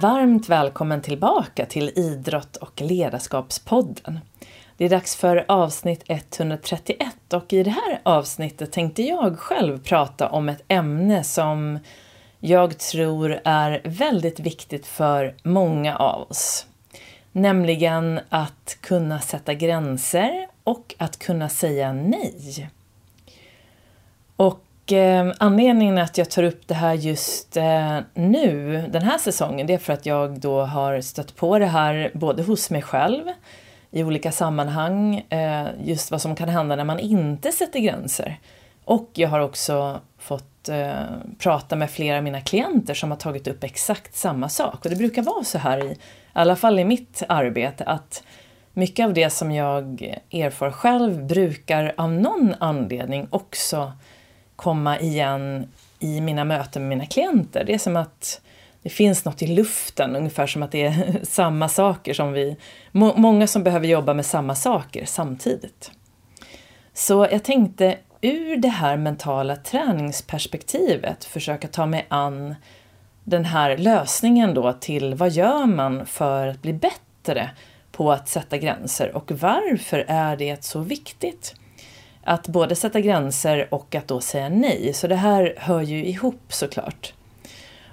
Varmt välkommen tillbaka till Idrott och ledarskapspodden. Det är dags för avsnitt 131 och i det här avsnittet tänkte jag själv prata om ett ämne som jag tror är väldigt viktigt för många av oss. Nämligen att kunna sätta gränser och att kunna säga nej. Och eh, anledningen att jag tar upp det här just eh, nu, den här säsongen, det är för att jag då har stött på det här både hos mig själv i olika sammanhang, eh, just vad som kan hända när man inte sätter gränser. Och jag har också fått eh, prata med flera av mina klienter som har tagit upp exakt samma sak. Och det brukar vara så här, i, i alla fall i mitt arbete, att mycket av det som jag erfar själv brukar av någon anledning också komma igen i mina möten med mina klienter. Det är som att det finns något i luften, ungefär som att det är samma saker som vi... Må, många som behöver jobba med samma saker samtidigt. Så jag tänkte ur det här mentala träningsperspektivet försöka ta mig an den här lösningen då till vad gör man för att bli bättre på att sätta gränser och varför är det så viktigt? Att både sätta gränser och att då säga nej. Så det här hör ju ihop såklart.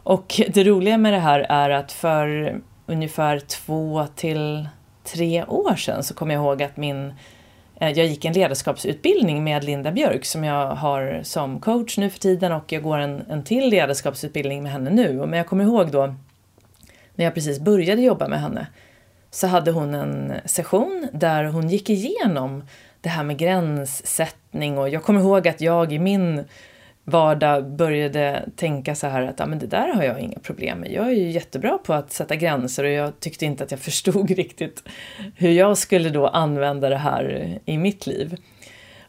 Och det roliga med det här är att för ungefär två till tre år sedan så kommer jag ihåg att min eh, jag gick en ledarskapsutbildning med Linda Björk som jag har som coach nu för tiden och jag går en, en till ledarskapsutbildning med henne nu. Men jag kommer ihåg då när jag precis började jobba med henne så hade hon en session där hon gick igenom det här med gränssättning och jag kommer ihåg att jag i min vardag började tänka så här att ja, men det där har jag inga problem med. Jag är ju jättebra på att sätta gränser och jag tyckte inte att jag förstod riktigt hur jag skulle då använda det här i mitt liv.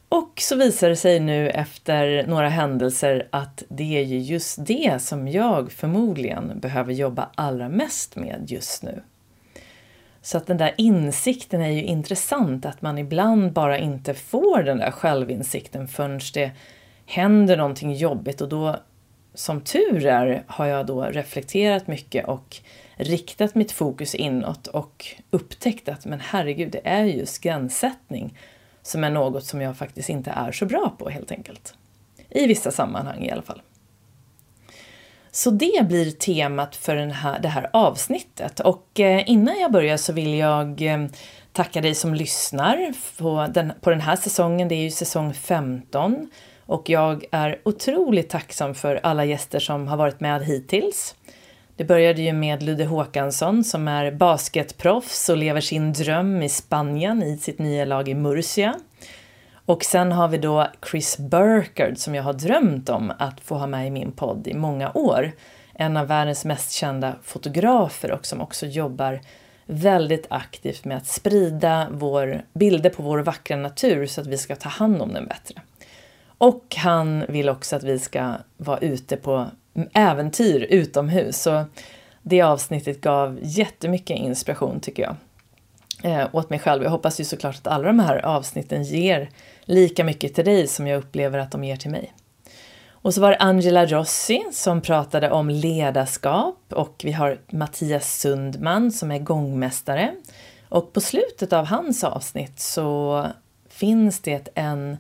Och så visar det sig nu efter några händelser att det är ju just det som jag förmodligen behöver jobba allra mest med just nu. Så att den där insikten är ju intressant, att man ibland bara inte får den där självinsikten förrän det händer någonting jobbigt och då som tur är har jag då reflekterat mycket och riktat mitt fokus inåt och upptäckt att men herregud, det är just gränssättning som är något som jag faktiskt inte är så bra på helt enkelt. I vissa sammanhang i alla fall. Så det blir temat för den här, det här avsnittet. Och eh, innan jag börjar så vill jag eh, tacka dig som lyssnar på den, på den här säsongen. Det är ju säsong 15 och jag är otroligt tacksam för alla gäster som har varit med hittills. Det började ju med Ludde Håkansson som är basketproffs och lever sin dröm i Spanien i sitt nya lag i Murcia. Och sen har vi då Chris Burkard som jag har drömt om att få ha med i min podd i många år. En av världens mest kända fotografer och som också jobbar väldigt aktivt med att sprida vår, bilder på vår vackra natur så att vi ska ta hand om den bättre. Och han vill också att vi ska vara ute på äventyr utomhus. Så det avsnittet gav jättemycket inspiration tycker jag. Eh, åt mig själv. Jag hoppas ju såklart att alla de här avsnitten ger lika mycket till dig som jag upplever att de ger till mig. Och så var det Angela Rossi som pratade om ledarskap och vi har Mattias Sundman som är gångmästare. Och på slutet av hans avsnitt så finns det en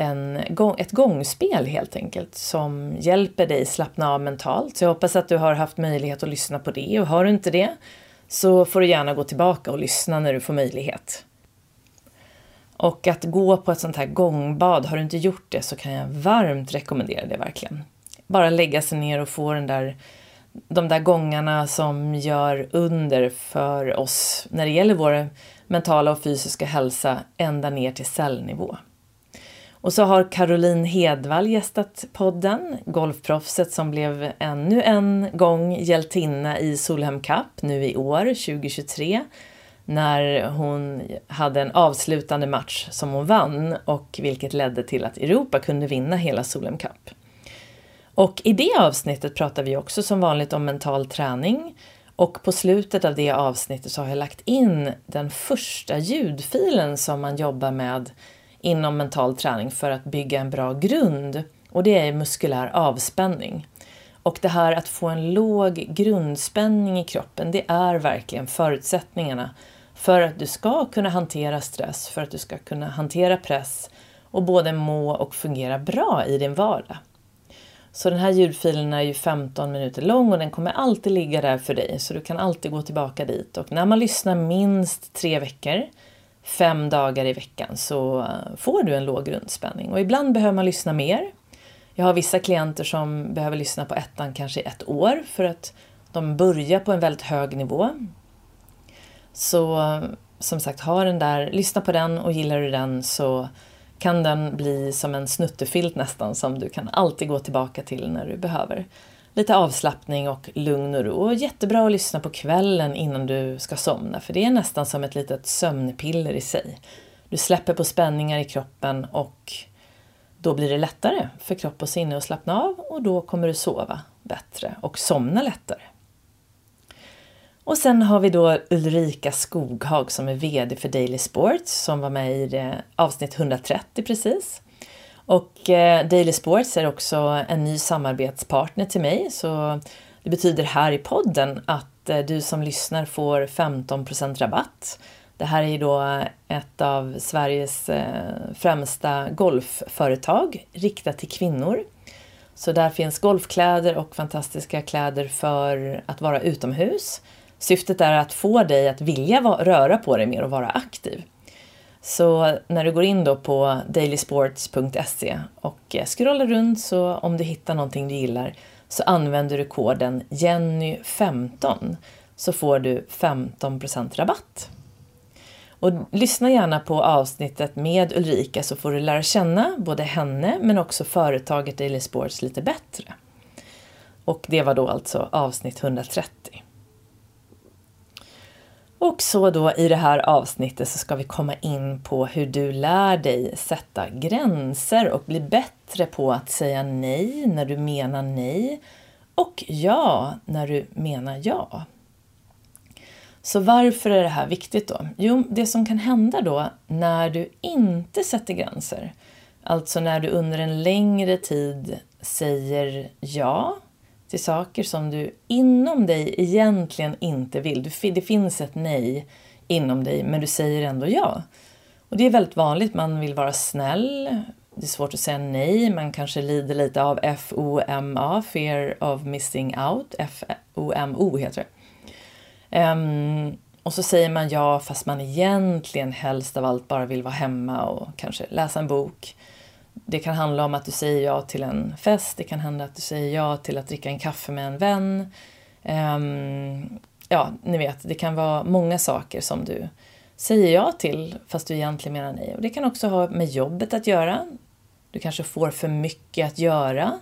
en, ett gångspel helt enkelt som hjälper dig slappna av mentalt. Så jag hoppas att du har haft möjlighet att lyssna på det och har du inte det så får du gärna gå tillbaka och lyssna när du får möjlighet. Och att gå på ett sånt här gångbad, har du inte gjort det så kan jag varmt rekommendera det verkligen. Bara lägga sig ner och få den där, de där gångarna som gör under för oss när det gäller vår mentala och fysiska hälsa ända ner till cellnivå. Och så har Caroline Hedvall gästat podden, golfproffset som blev ännu en gång hjältinna i Solheim Cup nu i år, 2023, när hon hade en avslutande match som hon vann och vilket ledde till att Europa kunde vinna hela Solheim Cup. Och i det avsnittet pratar vi också som vanligt om mental träning och på slutet av det avsnittet så har jag lagt in den första ljudfilen som man jobbar med inom mental träning för att bygga en bra grund och det är muskulär avspänning. Och det här att få en låg grundspänning i kroppen, det är verkligen förutsättningarna för att du ska kunna hantera stress, för att du ska kunna hantera press och både må och fungera bra i din vardag. Så den här ljudfilen är ju 15 minuter lång och den kommer alltid ligga där för dig, så du kan alltid gå tillbaka dit. Och när man lyssnar minst tre veckor, fem dagar i veckan, så eh, får du en låg grundspänning. Och ibland behöver man lyssna mer. Jag har vissa klienter som behöver lyssna på ettan kanske i ett år för att de börjar på en väldigt hög nivå. Så som sagt, ha den där, lyssna på den och gillar du den så kan den bli som en snuttefilt nästan som du kan alltid gå tillbaka till när du behöver lite avslappning och lugn och ro. Och jättebra att lyssna på kvällen innan du ska somna för det är nästan som ett litet sömnpiller i sig. Du släpper på spänningar i kroppen och då blir det lättare för kropp och sinne att slappna av och då kommer du sova bättre och somna lättare. Och sen har vi då Ulrika Skoghag som är VD för Daily Sports som var med i eh, avsnitt 130 precis. Och eh, Daily Sports är också en ny samarbetspartner till mig så det betyder här i podden att eh, du som lyssnar får 15% rabatt. Det här är ju då ett av Sveriges eh, främsta golfföretag riktat till kvinnor. Så där finns golfkläder och fantastiska kläder för att vara utomhus. Syftet är att få dig att vilja röra på dig mer och vara aktiv. Så när du går in då på dailysports.se och eh, scrollar runt så om du hittar någonting du gillar så använder du koden Jenny15 så får du 15% rabatt. Och lyssna gärna på avsnittet med Ulrika så får du lära känna både henne men också företaget Daily Sports lite bättre. Och det var då alltså avsnitt 130. Och så då i det här avsnittet så ska vi komma in på hur du lär dig sätta gränser och bli bättre på att säga nej när du menar nej och ja när du menar ja. Så varför är det här viktigt då? Jo, det som kan hända då när du inte sätter gränser, alltså när du under en längre tid säger ja till saker som du inom dig egentligen inte vill. Det finns ett nej inom dig, men du säger ändå ja. Och det är väldigt vanligt, man vill vara snäll, det är svårt att säga nej, man kanske lider lite av FOMA, Fear of Missing Out, FOMO heter det. Um, och så säger man ja fast man egentligen helst av allt bara vill vara hemma och kanske läsa en bok. Det kan handla om att du säger ja till en fest, det kan hända att du säger ja till att dricka en kaffe med en vän. Um, ja, ni vet, det kan vara många saker som du säger ja till fast du egentligen menar nej. Och det kan också ha med jobbet att göra. Du kanske får för mycket att göra.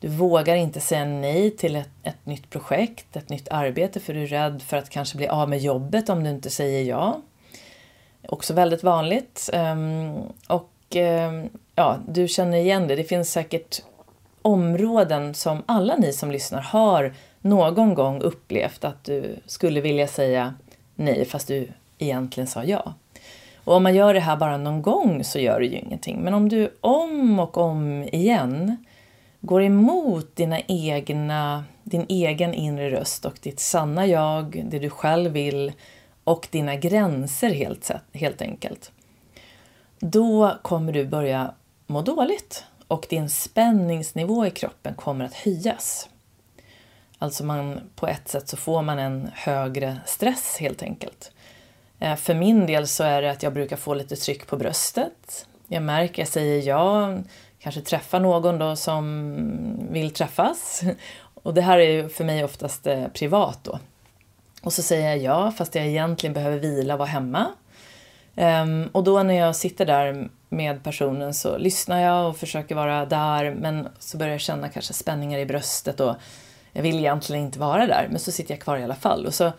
Du vågar inte säga nej till ett, ett nytt projekt, ett nytt arbete för du är rädd för att kanske bli av med jobbet om du inte säger ja. Också väldigt vanligt. Um, och eh, ja, du känner igen det. Det finns säkert områden som alla ni som lyssnar har någon gång upplevt att du skulle vilja säga nej fast du egentligen sa ja. Och om man gör det här bara någon gång så gör det ju ingenting. Men om du om och om igen går emot dina egna, din egen inre röst och ditt sanna jag, det du själv vill och dina gränser helt, helt enkelt. Då kommer du börja må dåligt och din spänningsnivå i kroppen kommer att höjas. Alltså man, på ett sätt så får man en högre stress helt enkelt. Eh, för min del så är det att jag brukar få lite tryck på bröstet. Jag märker, jag säger ja, kanske träffar någon då som vill träffas. Och det här är ju för mig oftast eh, privat då. Och så säger jag ja, fast jag egentligen behöver vila och vara hemma. Um, och då när jag sitter där med personen så lyssnar jag och försöker vara där men så börjar jag känna kanske spänningar i bröstet och jag vill egentligen inte vara där men så sitter jag kvar i alla fall. Och så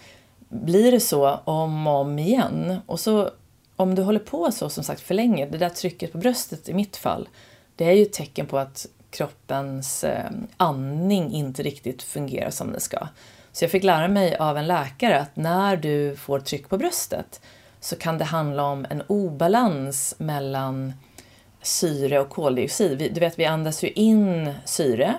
blir det så om och om igen. Och så om du håller på så som sagt för länge, det där trycket på bröstet i mitt fall, det är ju ett tecken på att kroppens eh, andning inte riktigt fungerar som det ska. Så jag fick lära mig av en läkare att när du får tryck på bröstet så kan det handla om en obalans mellan syre och koldioxid. Du vet, vi andas ju in syre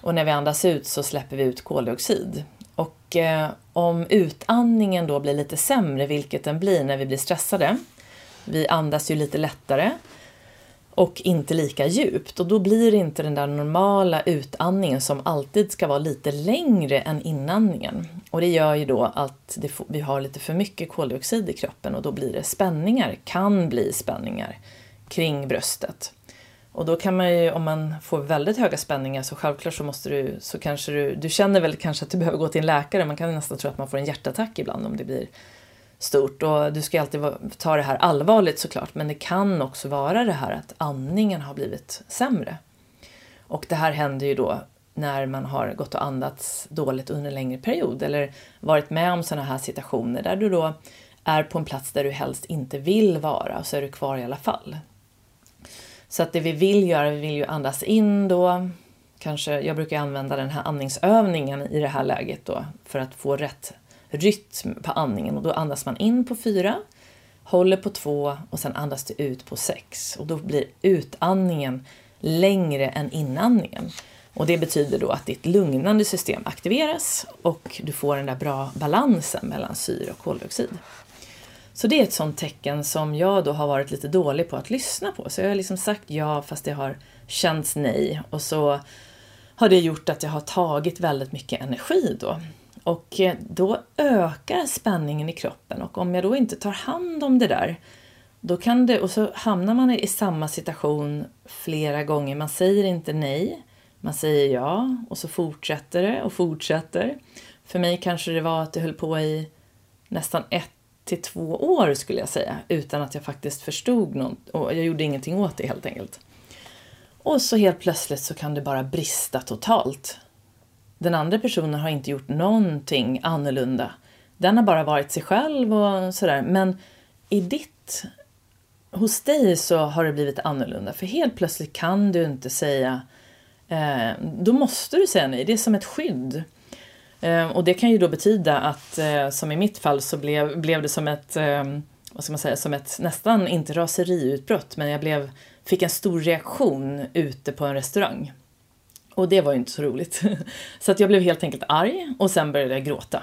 Och när vi andas ut så släpper vi ut koldioxid. Och eh, om utandningen då blir lite sämre, vilket den blir när vi blir stressade, vi andas ju lite lättare och inte lika djupt och då blir det inte den där normala utandningen som alltid ska vara lite längre än inandningen. Och det gör ju då att det, vi har lite för mycket koldioxid i kroppen och då blir det spänningar, kan bli spänningar kring bröstet. Och då kan man ju, om man får väldigt höga spänningar så självklart så måste du, så kanske du, du känner väl kanske att du behöver gå till en läkare, man kan nästan tro att man får en hjärtattack ibland om det blir stort. Och du ska alltid ta det här allvarligt såklart, men det kan också vara det här att andningen har blivit sämre. Och det här händer ju då när man har gått och andats dåligt under en längre period eller varit med om sådana här situationer där du då är på en plats där du helst inte vill vara och så är du kvar i alla fall. Så att det vi vill göra, vi vill ju andas in då. Kanske, jag brukar använda den här andningsövningen i det här läget då för att få rätt rytm på andningen och då andas man in på fyra, håller på två och sen andas du ut på sex och då blir utandningen längre än inandningen. Och det betyder då att ditt lugnande system aktiveras och du får den där bra balansen mellan syre och koldioxid. Så det är ett sånt tecken som jag då har varit lite dålig på att lyssna på. Så jag har liksom sagt ja fast det har känts nej. Och så har det gjort att jag har tagit väldigt mycket energi då. Och eh, då ökar spänningen i kroppen och om jag då inte tar hand om det där då kan det, och så hamnar man i samma situation flera gånger. Man säger inte nej, man säger ja och så fortsätter det och fortsätter. För mig kanske det var att det höll på i nästan ett till två år skulle jag säga utan att jag faktiskt förstod något och jag gjorde ingenting åt det helt enkelt. Och så helt plötsligt så kan det bara brista totalt. Den andra personen har inte gjort någonting annorlunda. Den har bara varit sig själv och sådär. Men i ditt, hos dig så har det blivit annorlunda. För helt plötsligt kan du inte säga, eh, då måste du säga nej. Det är som ett skydd. Eh, och det kan ju då betyda att, eh, som i mitt fall, så blev, blev det som ett, eh, vad ska man säga, som ett nästan, inte raseriutbrott, men jag blev, fick en stor reaktion ute på en restaurang. Och det var ju inte så roligt. Så att jag blev helt enkelt arg och sen började jag gråta.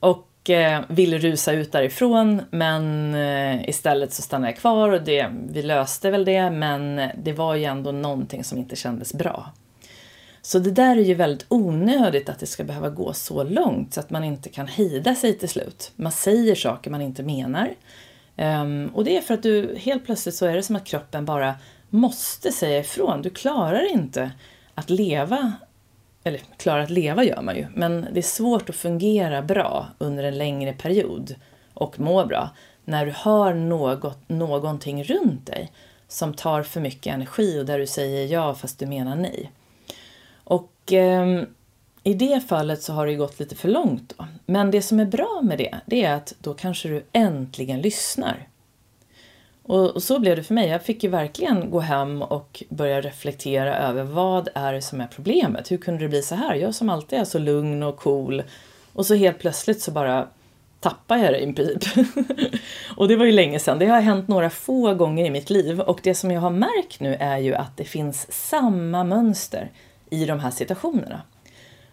Och eh, ville rusa ut därifrån men eh, istället så stannade jag kvar och det, vi löste väl det men det var ju ändå någonting som inte kändes bra. Så det där är ju väldigt onödigt att det ska behöva gå så långt så att man inte kan hejda sig till slut. Man säger saker man inte menar. Um, och det är för att du helt plötsligt så är det som att kroppen bara måste säga ifrån. Du klarar inte att leva, eller klara att leva gör man ju, men det är svårt att fungera bra under en längre period och må bra när du har något, någonting runt dig som tar för mycket energi och där du säger ja fast du menar nej. Och eh, i det fallet så har det gått lite för långt då. Men det som är bra med det, det är att då kanske du äntligen lyssnar. Och, så blev det för mig. Jag fick ju verkligen gå hem och börja reflektera över vad är det som är problemet? Hur kunde det bli så här? Jag som alltid är så lugn och cool och så helt plötsligt så bara tappar jag det i princip. och det var ju länge sedan. Det har hänt några få gånger i mitt liv och det som jag har märkt nu är ju att det finns samma mönster i de här situationerna.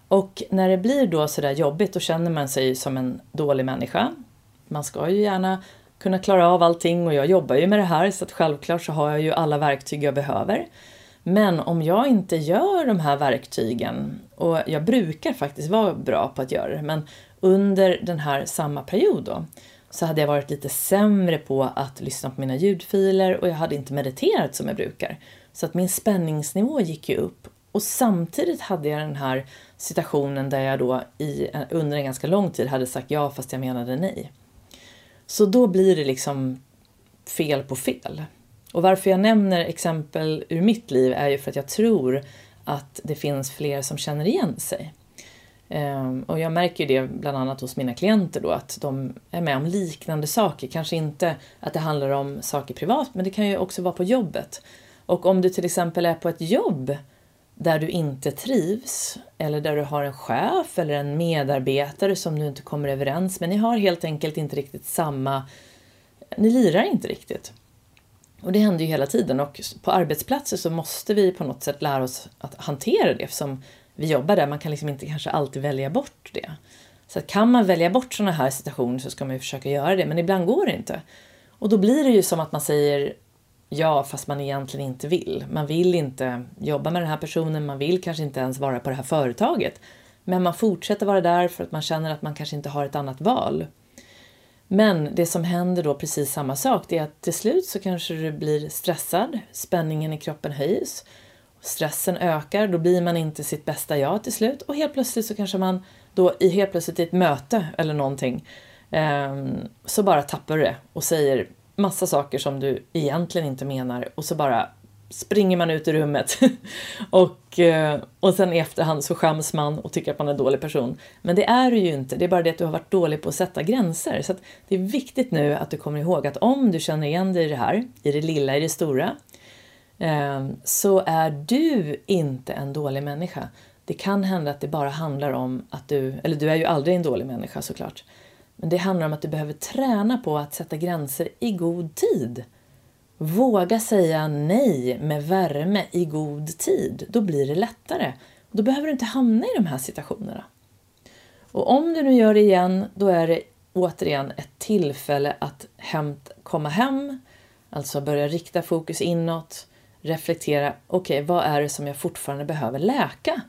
Och när det blir då sådär jobbigt då känner man sig som en dålig människa. Man ska ju gärna kunna klara av allting och jag jobbar ju med det här så att självklart så har jag ju alla verktyg jag behöver. Men om jag inte gör de här verktygen, och jag brukar faktiskt vara bra på att göra det, men under den här samma period då, så hade jag varit lite sämre på att lyssna på mina ljudfiler och jag hade inte mediterat som jag brukar. Så att min spänningsnivå gick ju upp och samtidigt hade jag den här situationen där jag då i, under en ganska lång tid hade sagt ja fast jag menade nej. Så då blir det liksom fel på fel. Och varför jag nämner exempel ur mitt liv är ju för att jag tror att det finns fler som känner igen sig. Ehm, och jag märker det bland annat hos mina klienter då att de är med om liknande saker. Kanske inte att det handlar om saker privat, men det kan ju också vara på jobbet. Och om du till exempel är på ett jobb där du inte trivs eller där du har en chef eller en medarbetare som du inte kommer överens med. Ni har helt enkelt inte riktigt samma... Ni lirar inte riktigt. Och det händer ju hela tiden och på arbetsplatser så måste vi på något sätt lära oss att hantera det eftersom vi jobbar där, man kan liksom inte kanske alltid välja bort det. Så att kan man välja bort sådana här situationer så ska man ju försöka göra det, men ibland går det inte. Och då blir det ju som att man säger ja, fast man egentligen inte vill. Man vill inte jobba med den här personen, man vill kanske inte ens vara på det här företaget. Men man fortsätter vara där för att man känner att man kanske inte har ett annat val. Men det som händer då precis samma sak, det är att till slut så kanske du blir stressad, spänningen i kroppen höjs, stressen ökar, då blir man inte sitt bästa jag till slut och helt plötsligt så kanske man då i helt plötsligt i ett möte eller någonting eh, så bara tappar du det och säger massa saker som du egentligen inte menar och så bara springer man ut ur rummet och, eh, och sen i efterhand så skäms man och tycker att man är en dålig person. Men det är du ju inte, det är bara det att du har varit dålig på att sätta gränser. Så det är viktigt nu att du kommer ihåg att om du känner igen dig i det här, i det lilla, i det stora, eh, så är du inte en dålig människa. Det kan hända att det bara handlar om att du, eller du är ju aldrig en dålig människa såklart, men det handlar om att du behöver träna på att sätta gränser i god tid. Våga säga nej med värme i god tid. Då blir det lättare. Då behöver du inte hamna i de här situationerna. Och om du nu gör det igen, då är det återigen ett tillfälle att hämt, komma hem, alltså börja rikta fokus inåt, reflektera, okej, okay, vad är det som jag fortfarande behöver läka?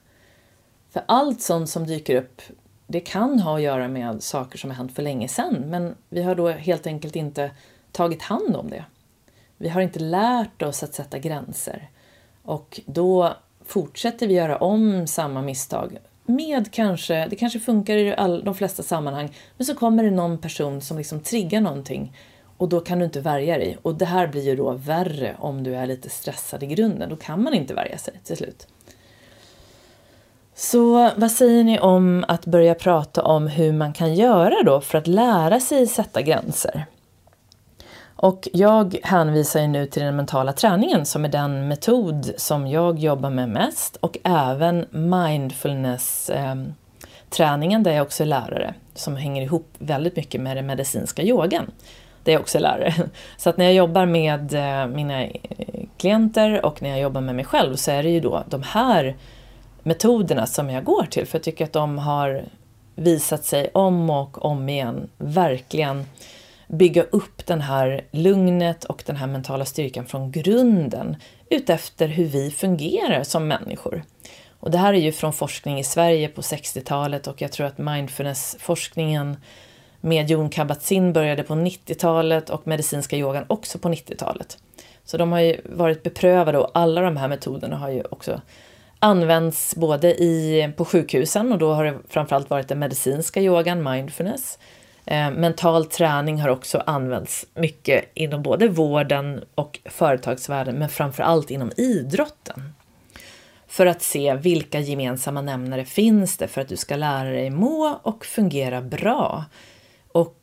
För allt sånt som dyker upp, det kan ha att göra med saker som har hänt för länge sedan, men vi har då helt enkelt inte tagit hand om det. Vi har inte lärt oss att sätta gränser och då fortsätter vi göra om samma misstag med kanske, det kanske funkar i all, de flesta sammanhang, men så kommer det någon person som liksom triggar någonting och då kan du inte värja dig. Och det här blir ju då värre om du är lite stressad i grunden. Då kan man inte värja sig till slut. Så vad säger ni om att börja prata om hur man kan göra då för att lära sig sätta gränser? Och jag hänvisar ju nu till den mentala träningen som är den metod som jag jobbar med mest och även mindfulness-träningen ehm, där jag också är lärare som hänger ihop väldigt mycket med den medicinska yogan där jag också är lärare. Så att när jag jobbar med eh, mina eh, klienter och när jag jobbar med mig själv så är det ju då de här metoderna som jag går till för jag tycker att de har visat sig om och om igen verkligen bygga upp den här lugnet och den här mentala styrkan från grunden utefter hur vi fungerar som människor. Och det här är ju från forskning i Sverige på 60-talet och jag tror att mindfulness-forskningen med Jon Kabat-Zinn började på 90-talet och medicinska yogan också på 90-talet. Så de har ju varit beprövade och alla de här metoderna har ju också Används både i, på sjukhusen och då har det framförallt varit den medicinska yogan, mindfulness. Eh, mental träning har också använts mycket inom både vården och företagsvärlden men framförallt inom idrotten. För att se vilka gemensamma nämnare finns det för att du ska lära dig må och fungera bra.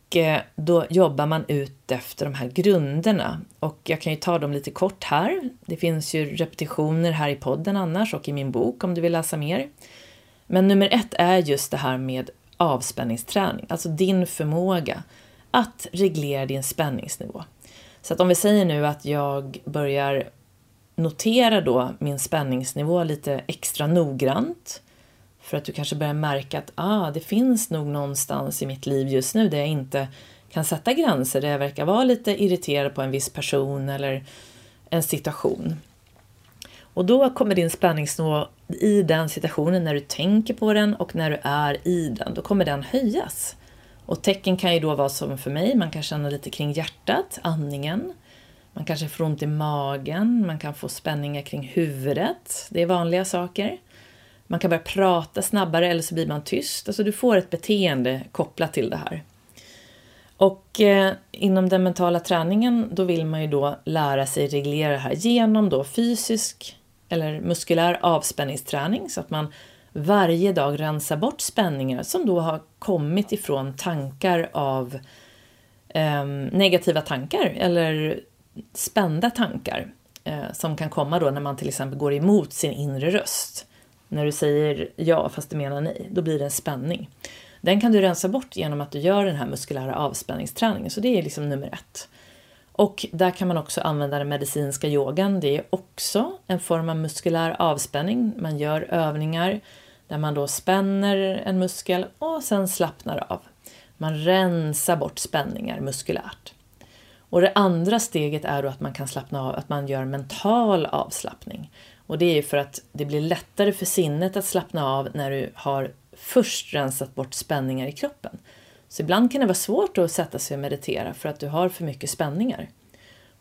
Och då jobbar man ut efter de här grunderna. Och jag kan ju ta dem lite kort här. Det finns ju repetitioner här i podden annars och i min bok om du vill läsa mer. Men nummer ett är just det här med avspänningsträning, alltså din förmåga att reglera din spänningsnivå. Så att om vi säger nu att jag börjar notera då min spänningsnivå lite extra noggrant för att du kanske börjar märka att ah, det finns nog någonstans i mitt liv just nu där jag inte kan sätta gränser, där jag verkar vara lite irriterad på en viss person eller en situation. Och då kommer din spänningsnivå i den situationen, när du tänker på den och när du är i den, då kommer den höjas. Och tecken kan ju då vara som för mig, man kan känna lite kring hjärtat, andningen. Man kanske får ont i magen, man kan få spänningar kring huvudet. Det är vanliga saker. Man kan börja prata snabbare eller så blir man tyst. Alltså du får ett beteende kopplat till det här. Och eh, inom den mentala träningen då vill man ju då lära sig reglera det här genom då fysisk eller muskulär avspänningsträning så att man varje dag rensar bort spänningar som då har kommit ifrån tankar av eh, negativa tankar eller spända tankar eh, som kan komma då när man till exempel går emot sin inre röst. När du säger ja fast du menar nej, då blir det en spänning. Den kan du rensa bort genom att du gör den här muskulära avspänningsträningen, så det är liksom nummer ett. Och där kan man också använda den medicinska yogan. Det är också en form av muskulär avspänning. Man gör övningar där man då spänner en muskel och sen slappnar av. Man rensar bort spänningar muskulärt. Och det andra steget är då att man kan slappna av, att man gör mental avslappning. Och det är för att det blir lättare för sinnet att slappna av när du har först rensat bort spänningar i kroppen. Så ibland kan det vara svårt att sätta sig och meditera för att du har för mycket spänningar.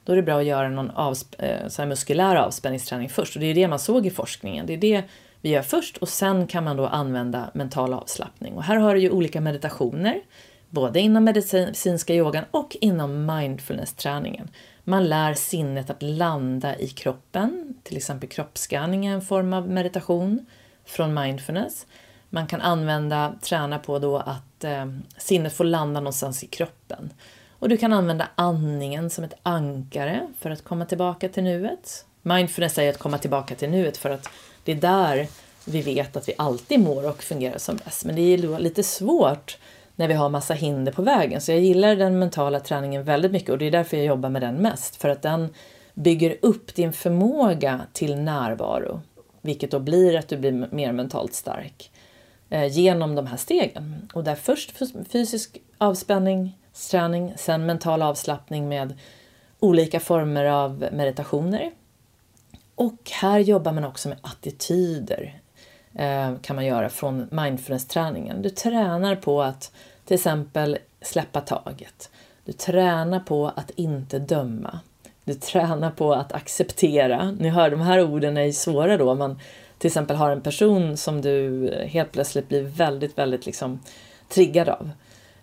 Då är det bra att göra någon avsp- eh, muskulär avspänningsträning först. Och det är det man såg i forskningen. Det är det vi gör först och sen kan man då använda mental avslappning. Och här har du ju olika meditationer, både inom medicinska yogan och inom mindfulness-träningen. Man lär sinnet att landa i kroppen, till exempel kroppsskanning är en form av meditation från mindfulness. Man kan använda, träna på då att eh, sinnet får landa någonstans i kroppen. Och du kan använda andningen som ett ankare för att komma tillbaka till nuet. Mindfulness är att komma tillbaka till nuet för att det är där vi vet att vi alltid mår och fungerar som bäst. Men det är lite svårt när vi har massa hinder på vägen. Så jag gillar den mentala träningen väldigt mycket och det är därför jag jobbar med den mest. För att den bygger upp din förmåga till närvaro. Vilket då blir att du blir mer mentalt stark. Eh, genom de här stegen. Och där först fysisk avspänning, träning, sen mental avslappning med olika former av meditationer. Och här jobbar man också med attityder Eh, kan man göra från mindfulness-träningen. Du tränar på att till exempel släppa taget. Du tränar på att inte döma. Du tränar på att acceptera. Ni hör, de här orden är svåra då. Man till exempel har en person som du helt plötsligt blir väldigt, väldigt liksom triggad av.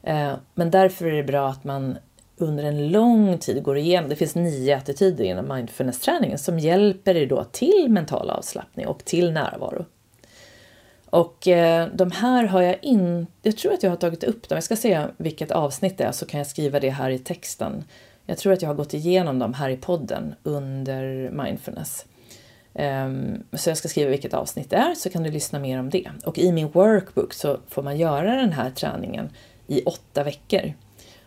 Eh, men därför är det bra att man under en lång tid går igenom, det finns nio attityder inom mindfulness-träningen som hjälper dig då till mental avslappning och till närvaro. Och eh, de här har jag inte, jag tror att jag har tagit upp dem, jag ska se vilket avsnitt det är så kan jag skriva det här i texten. Jag tror att jag har gått igenom dem här i podden under mindfulness. Um, så jag ska skriva vilket avsnitt det är så kan du lyssna mer om det. Och i min workbook så får man göra den här träningen i åtta veckor.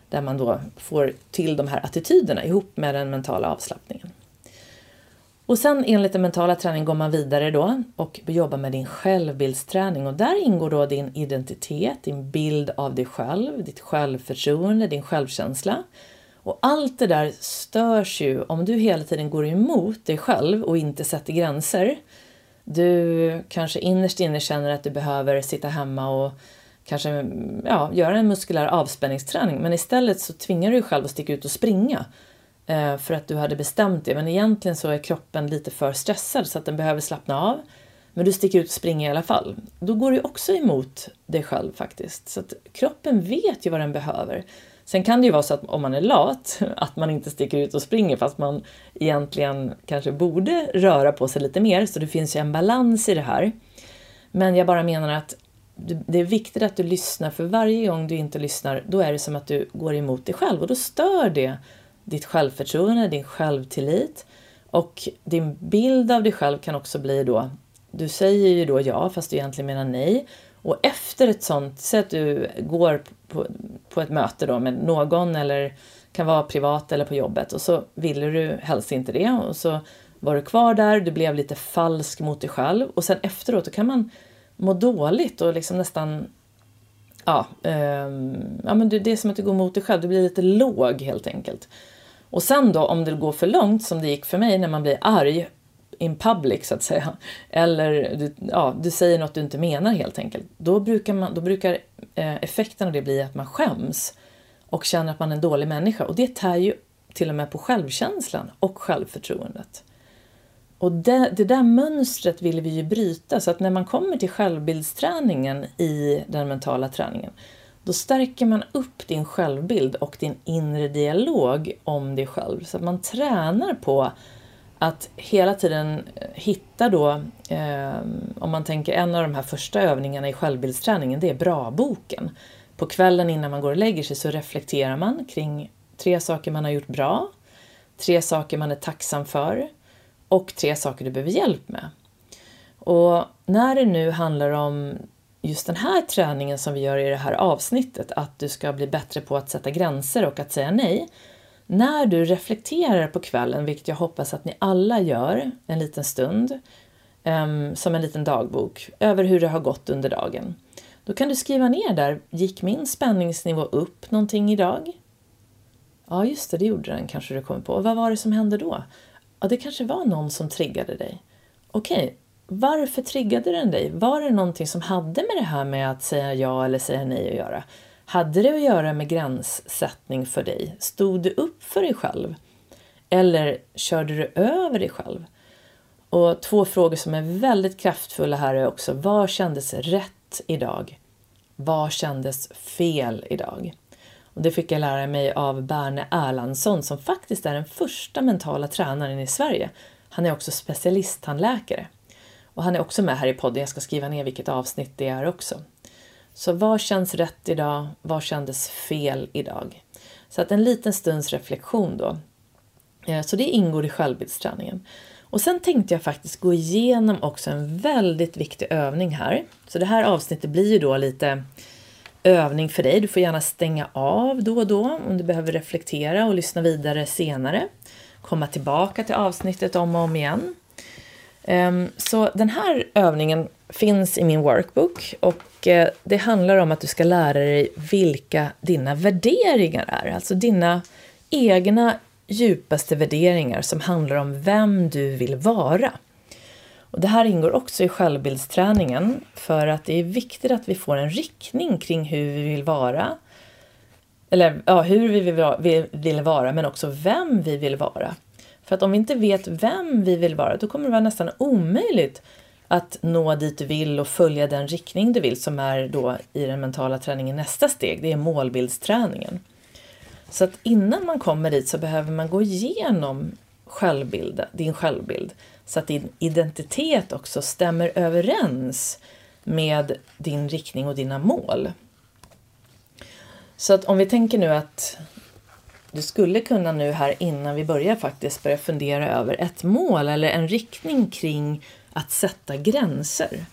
Där man då får till de här attityderna ihop med den mentala avslappningen. Och sen enligt den mentala träningen går man vidare då och jobbar med din självbildsträning och där ingår då din identitet, din bild av dig själv, ditt självförtroende, din självkänsla. Och allt det där störs ju om du hela tiden går emot dig själv och inte sätter gränser. Du kanske innerst inne känner att du behöver sitta hemma och kanske ja, göra en muskulär avspänningsträning men istället så tvingar du dig själv att sticka ut och springa Eh, för att du hade bestämt det. Men egentligen så är kroppen lite för stressad så att den behöver slappna av. Men du sticker ut och springer i alla fall. Då går du också emot dig själv faktiskt. Så att kroppen vet ju vad den behöver. Sen kan det ju vara så att om man är lat, att man inte sticker ut och springer fast man egentligen kanske borde röra på sig lite mer. Så det finns ju en balans i det här. Men jag bara menar att det är viktigt att du lyssnar för varje gång du inte lyssnar då är det som att du går emot dig själv och då stör det ditt självförtroende, din självtillit och din bild av dig själv kan också bli då, du säger ju då ja fast du egentligen menar nej och efter ett sånt, säg att du går på, på ett möte då med någon eller kan vara privat eller på jobbet och så ville du helst inte det och så var du kvar där, du blev lite falsk mot dig själv och sen efteråt då kan man må dåligt och liksom nästan Ja, um, ja men det är som att du går mot dig själv, du blir lite låg helt enkelt. Och sen då om det går för långt som det gick för mig när man blir arg in public så att säga. Eller du, ja, du säger något du inte menar helt enkelt. Då brukar, man, då brukar eh, effekten av det bli att man skäms och känner att man är en dålig människa. Och det tär ju till och med på självkänslan och självförtroendet. Och det, det där mönstret vill vi ju bryta så att när man kommer till självbildsträningen i den mentala träningen då stärker man upp din självbild och din inre dialog om dig själv. Så att man tränar på att hela tiden eh, hitta då, eh, om man tänker en av de här första övningarna i självbildsträningen, det är bra-boken. På kvällen innan man går och lägger sig så reflekterar man kring tre saker man har gjort bra, tre saker man är tacksam för och tre saker du behöver hjälp med. Och när det nu handlar om just den här träningen som vi gör i det här avsnittet, att du ska bli bättre på att sätta gränser och att säga nej. När du reflekterar på kvällen, vilket jag hoppas att ni alla gör en liten stund, um, som en liten dagbok över hur det har gått under dagen. Då kan du skriva ner där, gick min spänningsnivå upp någonting idag? Ja, just det, det gjorde den kanske du kommer på. Och vad var det som hände då? Ja, det kanske var någon som triggade dig. Okej, varför triggade den dig? Var det någonting som hade med det här med att säga ja eller säga nej att göra? Hade det att göra med gränssättning för dig? Stod du upp för dig själv? Eller körde du över dig själv? Och två frågor som är väldigt kraftfulla här är också, vad kändes rätt idag? Vad kändes fel idag? Och det fick jag lära mig av Berne Erlandsson som faktiskt är den första mentala tränaren i Sverige. Han är också specialisttandläkare. Och han är också med här i podden, jag ska skriva ner vilket avsnitt det är också. Så vad känns rätt idag? Vad kändes fel idag? Så att en liten stunds reflektion då. Eh, så det ingår i självbildsträningen. Och sen tänkte jag faktiskt gå igenom också en väldigt viktig övning här. Så det här avsnittet blir ju då lite övning för dig. Du får gärna stänga av då och då om du behöver reflektera och lyssna vidare senare. Komma tillbaka till avsnittet om och om igen. Ehm, så den här övningen finns i min workbook och eh, det handlar om att du ska lära dig vilka dina värderingar är. Alltså dina egna djupaste värderingar som handlar om vem du vill vara. Och det här ingår också i självbildsträningen för att det är viktigt att vi får en riktning kring hur vi vill vara. Eller ja, hur vi vill, vill vara men också vem vi vill vara. För att om vi inte vet vem vi vill vara då kommer det vara nästan omöjligt att nå dit du vill och följa den riktning du vill som är då i den mentala träningen nästa steg, det är målbildsträningen. Så att innan man kommer dit så behöver man gå igenom självbild, din självbild så att din identitet också stämmer överens med din riktning och dina mål. Så att om vi tänker nu att du skulle kunna nu här innan vi börjar faktiskt börja fundera över ett mål eller en riktning kring att sätta gränser.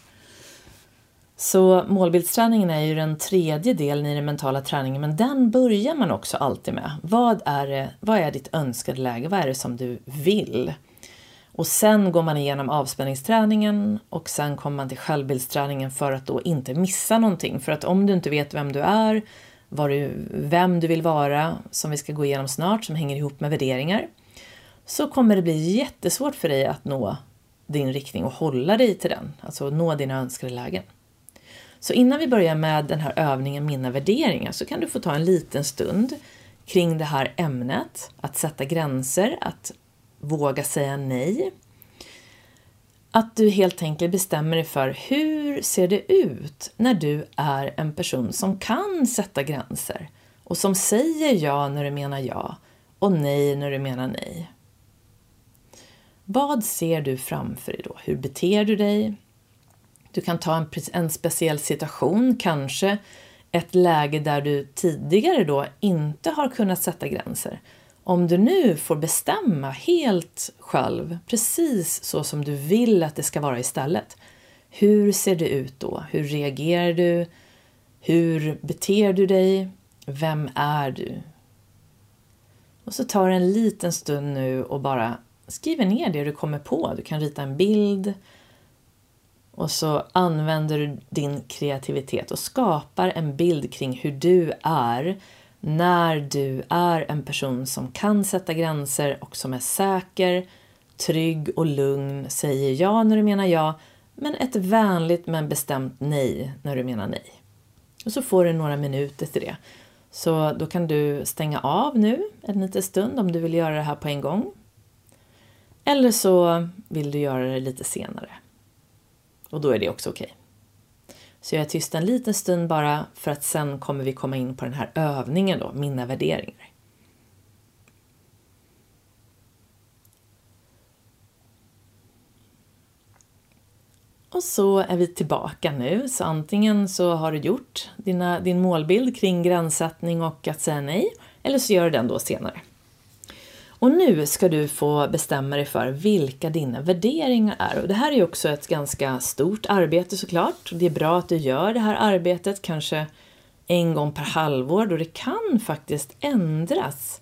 Så målbildsträningen är ju den tredje delen i den mentala träningen men den börjar man också alltid med. Vad är, det, vad är ditt önskade läge? Vad är det som du vill? Och sen går man igenom avspänningsträningen och sen kommer man till självbildsträningen för att då inte missa någonting. För att om du inte vet vem du är, du, vem du vill vara, som vi ska gå igenom snart, som hänger ihop med värderingar, så kommer det bli jättesvårt för dig att nå din riktning och hålla dig till den, alltså nå dina önskade lägen. Så innan vi börjar med den här övningen Mina värderingar så kan du få ta en liten stund kring det här ämnet, att sätta gränser, att våga säga nej. Att du helt enkelt bestämmer dig för hur ser det ut när du är en person som kan sätta gränser och som säger ja när du menar ja och nej när du menar nej. Vad ser du framför dig då? Hur beter du dig? Du kan ta en, en speciell situation, kanske ett läge där du tidigare då inte har kunnat sätta gränser. Om du nu får bestämma helt själv, precis så som du vill att det ska vara istället. Hur ser det ut då? Hur reagerar du? Hur beter du dig? Vem är du? Och så tar det en liten stund nu och bara skriver ner det du kommer på. Du kan rita en bild och så använder du din kreativitet och skapar en bild kring hur du är när du är en person som kan sätta gränser och som är säker, trygg och lugn, säger ja när du menar ja, men ett vänligt men bestämt nej när du menar nej. Och så får du några minuter till det. Så då kan du stänga av nu en liten stund om du vill göra det här på en gång. Eller så vill du göra det lite senare. Och då är det också okej. Okay. Så jag är tyst en liten stund bara för att sen kommer vi komma in på den här övningen då, mina värderingar. Och så är vi tillbaka nu, så antingen så har du gjort dina, din målbild kring gränssättning och att säga nej, eller så gör du den då senare. Och nu ska du få bestämma dig för vilka dina värderingar är. Och det här är ju också ett ganska stort arbete såklart. Det är bra att du gör det här arbetet kanske en gång per halvår då det kan faktiskt ändras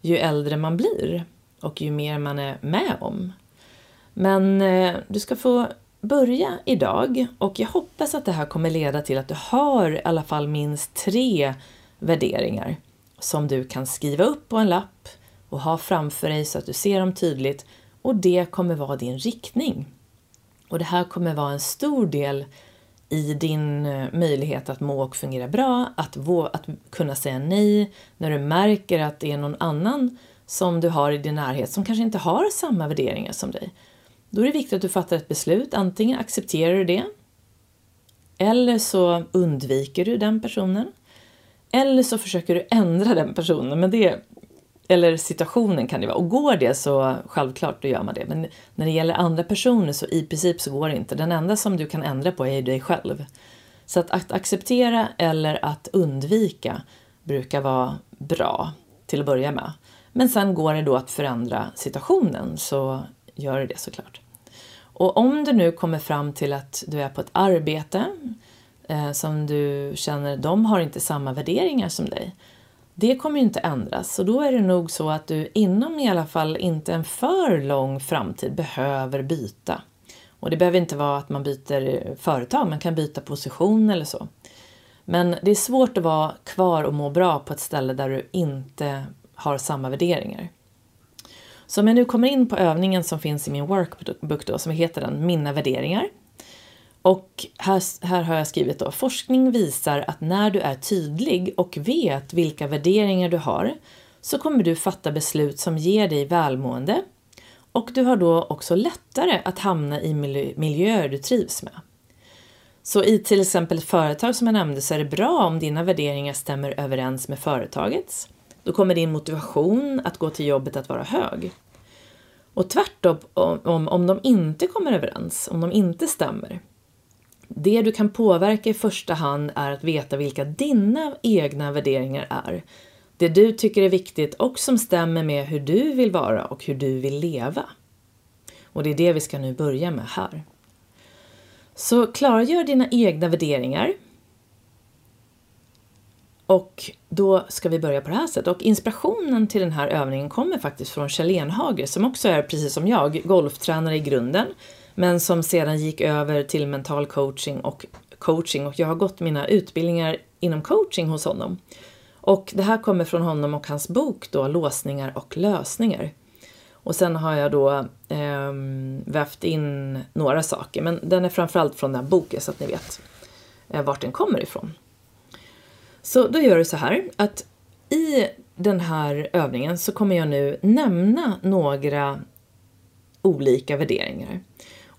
ju äldre man blir och ju mer man är med om. Men eh, du ska få börja idag och jag hoppas att det här kommer leda till att du har i alla fall minst tre värderingar som du kan skriva upp på en lapp och ha framför dig så att du ser dem tydligt och det kommer vara din riktning. Och det här kommer vara en stor del i din eh, möjlighet att må och fungera bra, att, att kunna säga nej när du märker att det är någon annan som du har i din närhet som kanske inte har samma värderingar som dig. Då är det viktigt att du fattar ett beslut. Antingen accepterar du det eller så undviker du den personen. Eller så försöker du ändra den personen, men det, eller situationen kan det vara. Och går det så självklart, då gör man det. Men när det gäller andra personer så i princip så går det inte. Den enda som du kan ändra på är dig själv. Så att, att acceptera eller att undvika brukar vara bra till att börja med. Men sen går det då att förändra situationen så gör det såklart. Och om du nu kommer fram till att du är på ett arbete eh, som du känner, de har inte samma värderingar som dig. Det kommer ju inte ändras, så då är det nog så att du inom i alla fall inte en för lång framtid behöver byta. Och det behöver inte vara att man byter företag, man kan byta position eller så. Men det är svårt att vara kvar och må bra på ett ställe där du inte har samma värderingar. Så om jag nu kommer in på övningen som finns i min workbook då, som heter den Mina värderingar. Och här, här har jag skrivit då, forskning visar att när du är tydlig och vet vilka värderingar du har så kommer du fatta beslut som ger dig välmående och du har då också lättare att hamna i miljöer du trivs med. Så i till exempel ett företag som jag nämnde så är det bra om dina värderingar stämmer överens med företagets. Då kommer din motivation att gå till jobbet att vara hög. Och tvärtom om, om de inte kommer överens, om de inte stämmer. Det du kan påverka i första hand är att veta vilka dina egna värderingar är. Det du tycker är viktigt och som stämmer med hur du vill vara och hur du vill leva. Och det är det vi ska nu börja med här. Så klargör dina egna värderingar och då ska vi börja på det här sättet. Och inspirationen till den här övningen kommer faktiskt från Kjell Enhager som också är, precis som jag, golftränare i grunden. Men som sedan gick över till mental coaching och coaching och jag har gått mina utbildningar inom coaching hos honom. Och det här kommer från honom och hans bok då, Låsningar och lösningar. Och sen har jag då eh, vävt in några saker, men den är framförallt från den här boken så att ni vet eh, vart den kommer ifrån. Så då gör du så här att i den här övningen så kommer jag nu nämna några olika värderingar.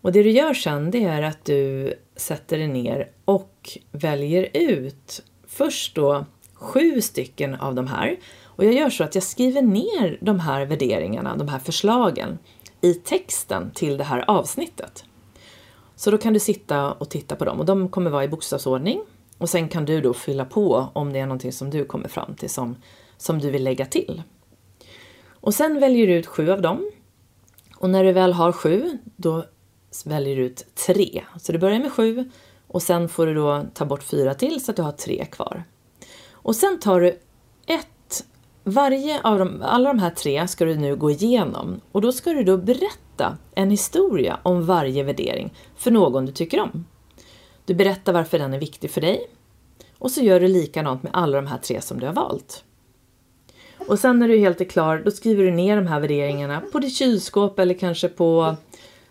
Och det du gör sen det är att du sätter dig ner och väljer ut först då sju stycken av de här. Och jag gör så att jag skriver ner de här värderingarna, de här förslagen i texten till det här avsnittet. Så då kan du sitta och titta på dem och de kommer vara i bokstavsordning och sen kan du då fylla på om det är någonting som du kommer fram till som, som du vill lägga till. Och sen väljer du ut sju av dem. Och när du väl har sju, då väljer du ut tre. Så du börjar med sju och sen får du då ta bort fyra till så att du har tre kvar. Och sen tar du ett, varje av de, alla de här tre ska du nu gå igenom och då ska du då berätta en historia om varje värdering för någon du tycker om. Du berättar varför den är viktig för dig och så gör du likadant med alla de här tre som du har valt. Och sen när du helt är klar, då skriver du ner de här värderingarna på ditt kylskåp eller kanske på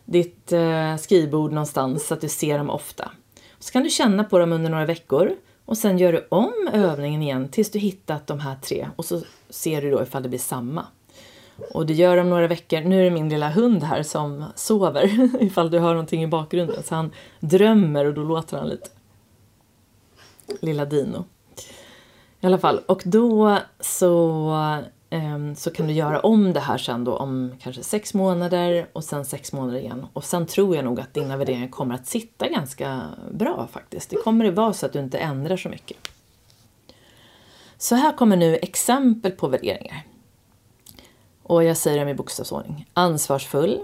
ditt eh, skrivbord någonstans så att du ser dem ofta. Så kan du känna på dem under några veckor och sen gör du om övningen igen tills du hittat de här tre och så ser du då ifall det blir samma. Och du gör om några veckor. Nu är det min lilla hund här som sover ifall du hör någonting i bakgrunden. Så han drömmer och då låter han lite. Lilla Dino. I alla fall, och då så, Ehm, så kan du göra om det här sen då om kanske sex månader och sen sex månader igen. Och sen tror jag nog att dina värderingar kommer att sitta ganska bra faktiskt. Det kommer att vara så att du inte ändrar så mycket. Så här kommer nu exempel på värderingar. Och jag säger dem i bokstavsordning. Ansvarsfull,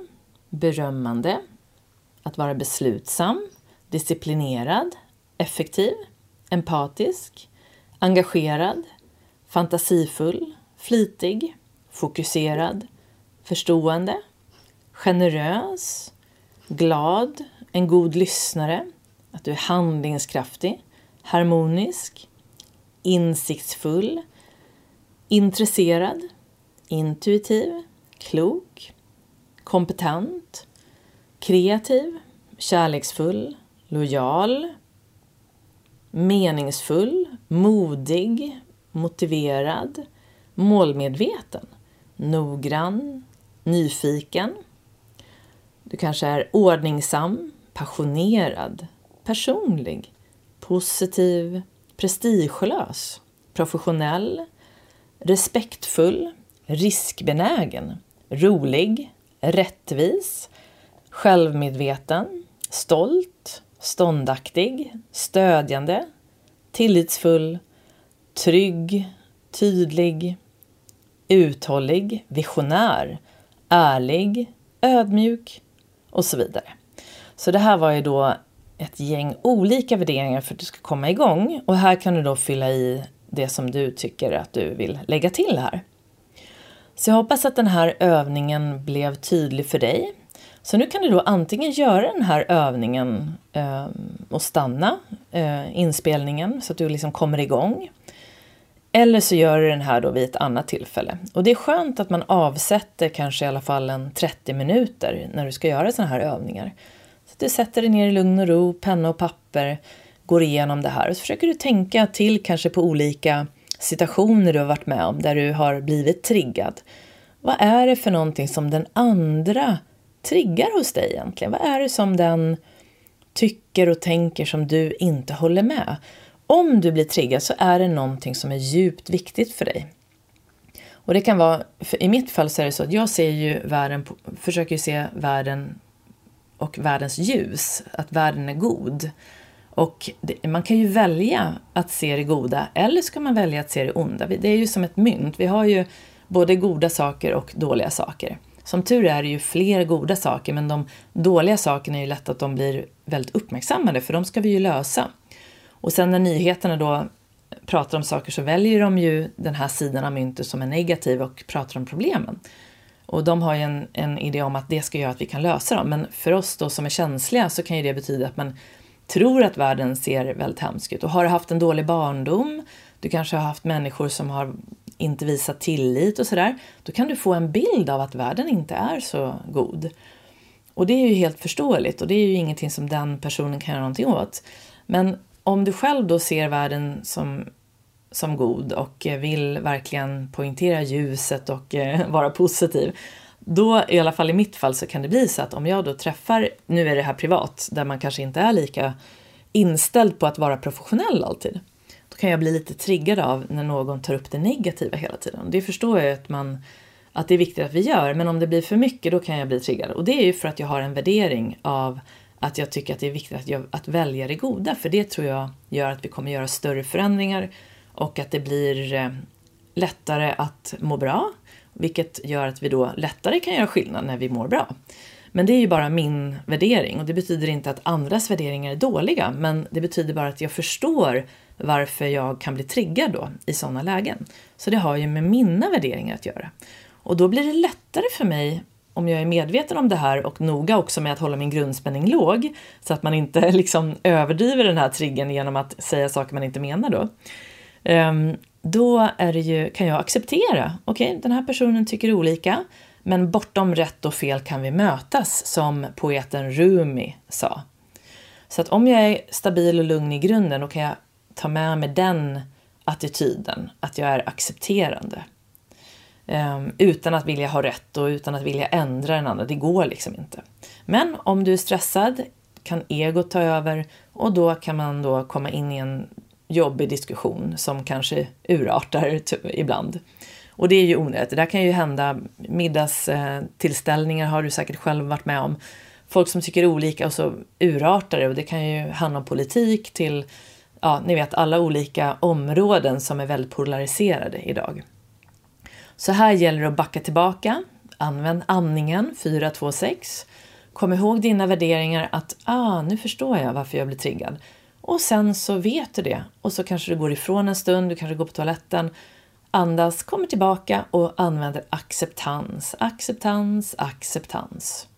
berömmande, att vara beslutsam, disciplinerad, effektiv, empatisk, engagerad, fantasifull, flitig, fokuserad, förstående, generös, glad, en god lyssnare, att du är handlingskraftig, harmonisk, insiktsfull, intresserad, intuitiv, klok, kompetent, kreativ, kärleksfull, lojal, meningsfull, modig, motiverad, målmedveten, noggrann, nyfiken. Du kanske är ordningsam, passionerad, personlig, positiv, prestigelös, professionell, respektfull, riskbenägen, rolig, rättvis, självmedveten, stolt, ståndaktig, stödjande, tillitsfull, trygg, tydlig, uthållig, visionär, ärlig, ödmjuk och så vidare. Så det här var ju då ett gäng olika värderingar för att du ska komma igång och här kan du då fylla i det som du tycker att du vill lägga till här. Så jag hoppas att den här övningen blev tydlig för dig. Så nu kan du då antingen göra den här övningen eh, och stanna eh, inspelningen så att du liksom kommer igång. Eller så gör du den här då vid ett annat tillfälle. Och det är skönt att man avsätter kanske i alla fall en 30 minuter när du ska göra sådana här övningar. Så att du sätter dig ner i lugn och ro, penna och papper, går igenom det här och så försöker du tänka till kanske på olika situationer du har varit med om där du har blivit triggad. Vad är det för någonting som den andra triggar hos dig egentligen? Vad är det som den tycker och tänker som du inte håller med? Om du blir triggad så är det någonting som är djupt viktigt för dig. Och det kan vara, i mitt fall så är det så att jag ser ju världen, försöker se världen och världens ljus, att världen är god. Och det, man kan ju välja att se det goda eller ska man välja att se det onda. Det är ju som ett mynt. Vi har ju både goda saker och dåliga saker. Som tur är det ju fler goda saker men de dåliga sakerna är ju lätt att de blir väldigt uppmärksammade för de ska vi ju lösa. Och sen när nyheterna då pratar om saker så väljer de ju den här sidan av myntet som är negativ och pratar om problemen. Och de har ju en, en idé om att det ska göra att vi kan lösa dem. Men för oss då som är känsliga så kan ju det betyda att man tror att världen ser väldigt hemsk ut. Och har du haft en dålig barndom, du kanske har haft människor som har inte visat tillit och sådär, då kan du få en bild av att världen inte är så god. Och det är ju helt förståeligt och det är ju ingenting som den personen kan göra någonting åt. Men om du själv då ser världen som, som god och eh, vill verkligen poängtera ljuset och eh, vara positiv, då i alla fall i mitt fall så kan det bli så att om jag då träffar, nu är det här privat, där man kanske inte är lika inställd på att vara professionell alltid, då kan jag bli lite triggad av när någon tar upp det negativa hela tiden. Det förstår jag att, man, att det är viktigt att vi gör, men om det blir för mycket då kan jag bli triggad. Och det är ju för att jag har en värdering av att jag tycker att det är viktigt att, jag, att välja det goda, för det tror jag gör att vi kommer göra större förändringar och att det blir eh, lättare att må bra, vilket gör att vi då lättare kan göra skillnad när vi mår bra. Men det är ju bara min värdering och det betyder inte att andras värderingar är dåliga, men det betyder bara att jag förstår varför jag kan bli triggad då i sådana lägen. Så det har ju med mina värderingar att göra. Och då blir det lättare för mig om jag är medveten om det här och noga också med att hålla min grundspänning låg så att man inte liksom överdriver den här triggern genom att säga saker man inte menar då. Ehm, då är det ju, kan jag acceptera, okej, okay, den här personen tycker olika, men bortom rätt och fel kan vi mötas, som poeten Rumi sa. Så att om jag är stabil och lugn i grunden, då kan jag ta med mig den attityden, att jag är accepterande. Ehm, utan att vilja ha rätt och utan att vilja ändra den andra. Det går liksom inte. Men om du är stressad kan egot ta över och då kan man då komma in i en jobbig diskussion som kanske urartar typ, ibland. Och det är ju onödigt. Det där kan ju hända. Middagstillställningar eh, har du säkert själv varit med om. Folk som tycker olika och så urartar det och det kan ju handla om politik till, ja, ni vet alla olika områden som är väldigt polariserade idag. Så här gäller det att backa tillbaka. Använd andningen 426. Kom ihåg dina värderingar att ah, nu förstår jag varför jag blir triggad. Och sen så vet du det och så kanske du går ifrån en stund, du kanske går på toaletten, andas, kommer tillbaka och använder acceptans, acceptans, acceptans.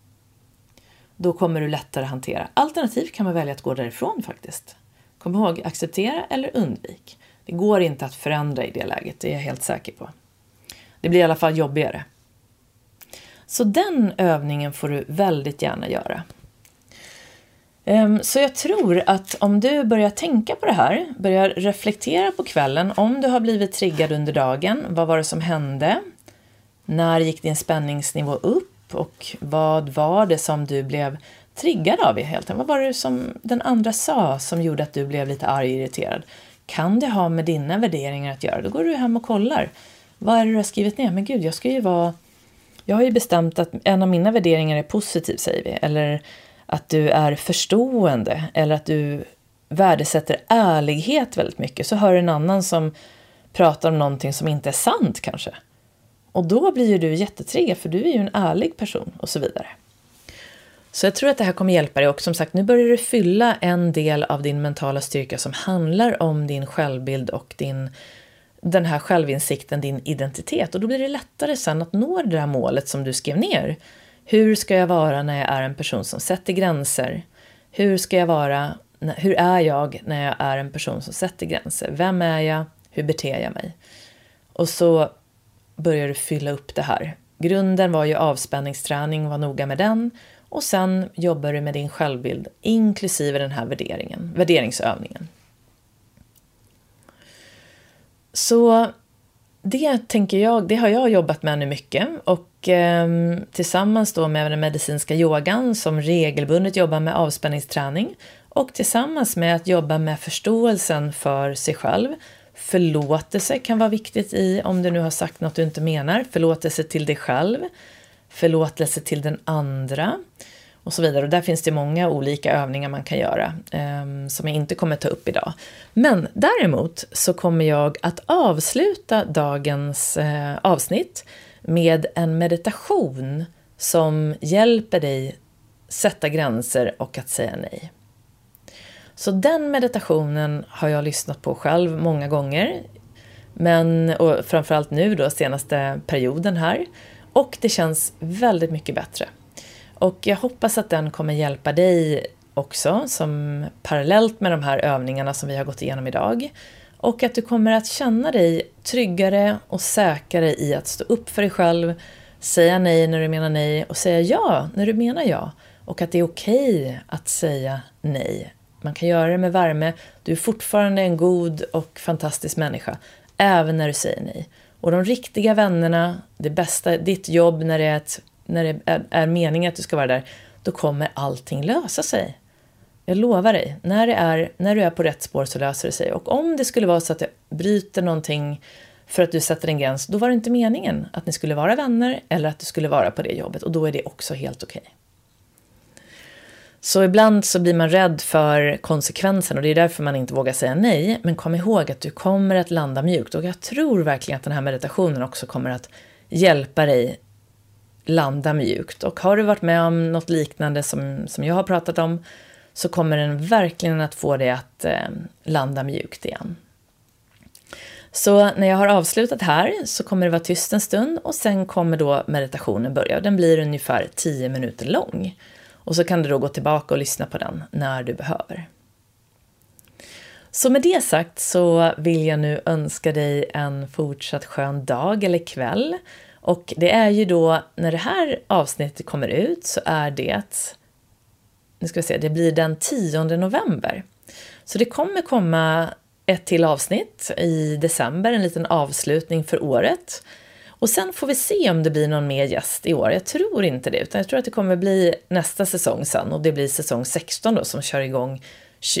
då kommer du lättare hantera. Alternativt kan man välja att gå därifrån faktiskt. Kom ihåg, acceptera eller undvik. Det går inte att förändra i det läget, det är jag helt säker på. Det blir i alla fall jobbigare. Så den övningen får du väldigt gärna göra. Ehm, så jag tror att om du börjar tänka på det här, börjar reflektera på kvällen, om du har blivit triggad under dagen, vad var det som hände? När gick din spänningsnivå upp och vad var det som du blev triggad av helt? Vad var det som den andra sa som gjorde att du blev lite arg och irriterad? Kan det ha med dina värderingar att göra? Då går du hem och kollar. Vad är det du har skrivit ner? Men gud, jag ska ju vara... Jag har ju bestämt att en av mina värderingar är positiv, säger vi. Eller att du är förstående. Eller att du värdesätter ärlighet väldigt mycket. Så hör en annan som pratar om någonting som inte är sant kanske. Och då blir ju du jättetriggad för du är ju en ärlig person och så vidare. Så jag tror att det här kommer hjälpa dig och som sagt nu börjar du fylla en del av din mentala styrka som handlar om din självbild och din, den här självinsikten, din identitet. Och då blir det lättare sen att nå det där målet som du skrev ner. Hur ska jag vara när jag är en person som sätter gränser? Hur ska jag vara, hur är jag när jag är en person som sätter gränser? Vem är jag? Hur beter jag mig? Och så börjar du fylla upp det här. Grunden var ju avspänningsträning, var noga med den. Och sen jobbar du med din självbild, inklusive den här värderingen, värderingsövningen. Så det tänker jag, det har jag jobbat med nu mycket och eh, tillsammans då med den medicinska yogan som regelbundet jobbar med avspänningsträning och tillsammans med att jobba med förståelsen för sig själv Förlåtelse kan vara viktigt i om du nu har sagt något du inte menar. Förlåtelse till dig själv. Förlåtelse till den andra. Och så vidare. Och där finns det många olika övningar man kan göra eh, som jag inte kommer ta upp idag. Men däremot så kommer jag att avsluta dagens eh, avsnitt med en meditation som hjälper dig sätta gränser och att säga nej. Så den meditationen har jag lyssnat på själv många gånger. Men, och framförallt nu då, senaste perioden här. Och det känns väldigt mycket bättre. Och jag hoppas att den kommer hjälpa dig också, som parallellt med de här övningarna som vi har gått igenom idag. Och att du kommer att känna dig tryggare och säkrare i att stå upp för dig själv, säga nej när du menar nej och säga ja när du menar ja. Och att det är okej okay att säga nej man kan göra det med värme. Du är fortfarande en god och fantastisk människa, även när du säger nej. Och de riktiga vännerna, det bästa, ditt jobb när det är, ett, när det är, är meningen att du ska vara där, då kommer allting lösa sig. Jag lovar dig, när, det är, när du är på rätt spår så löser det sig. Och om det skulle vara så att jag bryter någonting för att du sätter en gräns, då var det inte meningen att ni skulle vara vänner eller att du skulle vara på det jobbet. Och då är det också helt okej. Okay. Så ibland så blir man rädd för konsekvensen och det är därför man inte vågar säga nej. Men kom ihåg att du kommer att landa mjukt och jag tror verkligen att den här meditationen också kommer att hjälpa dig landa mjukt. Och har du varit med om något liknande som, som jag har pratat om så kommer den verkligen att få dig att eh, landa mjukt igen. Så när jag har avslutat här så kommer det vara tyst en stund och sen kommer då meditationen börja. Den blir ungefär 10 minuter lång. Och så kan du då gå tillbaka och lyssna på den när du behöver. Så med det sagt så vill jag nu önska dig en fortsatt skön dag eller kväll. Och det är ju då, när det här avsnittet kommer ut så är det, nu ska vi se, det blir den 10 november. Så det kommer komma ett till avsnitt i december, en liten avslutning för året. Och sen får vi se om det blir någon mer gäst i år. Jag tror inte det, utan jag tror att det kommer bli nästa säsong sen och det blir säsong 16 då som kör igång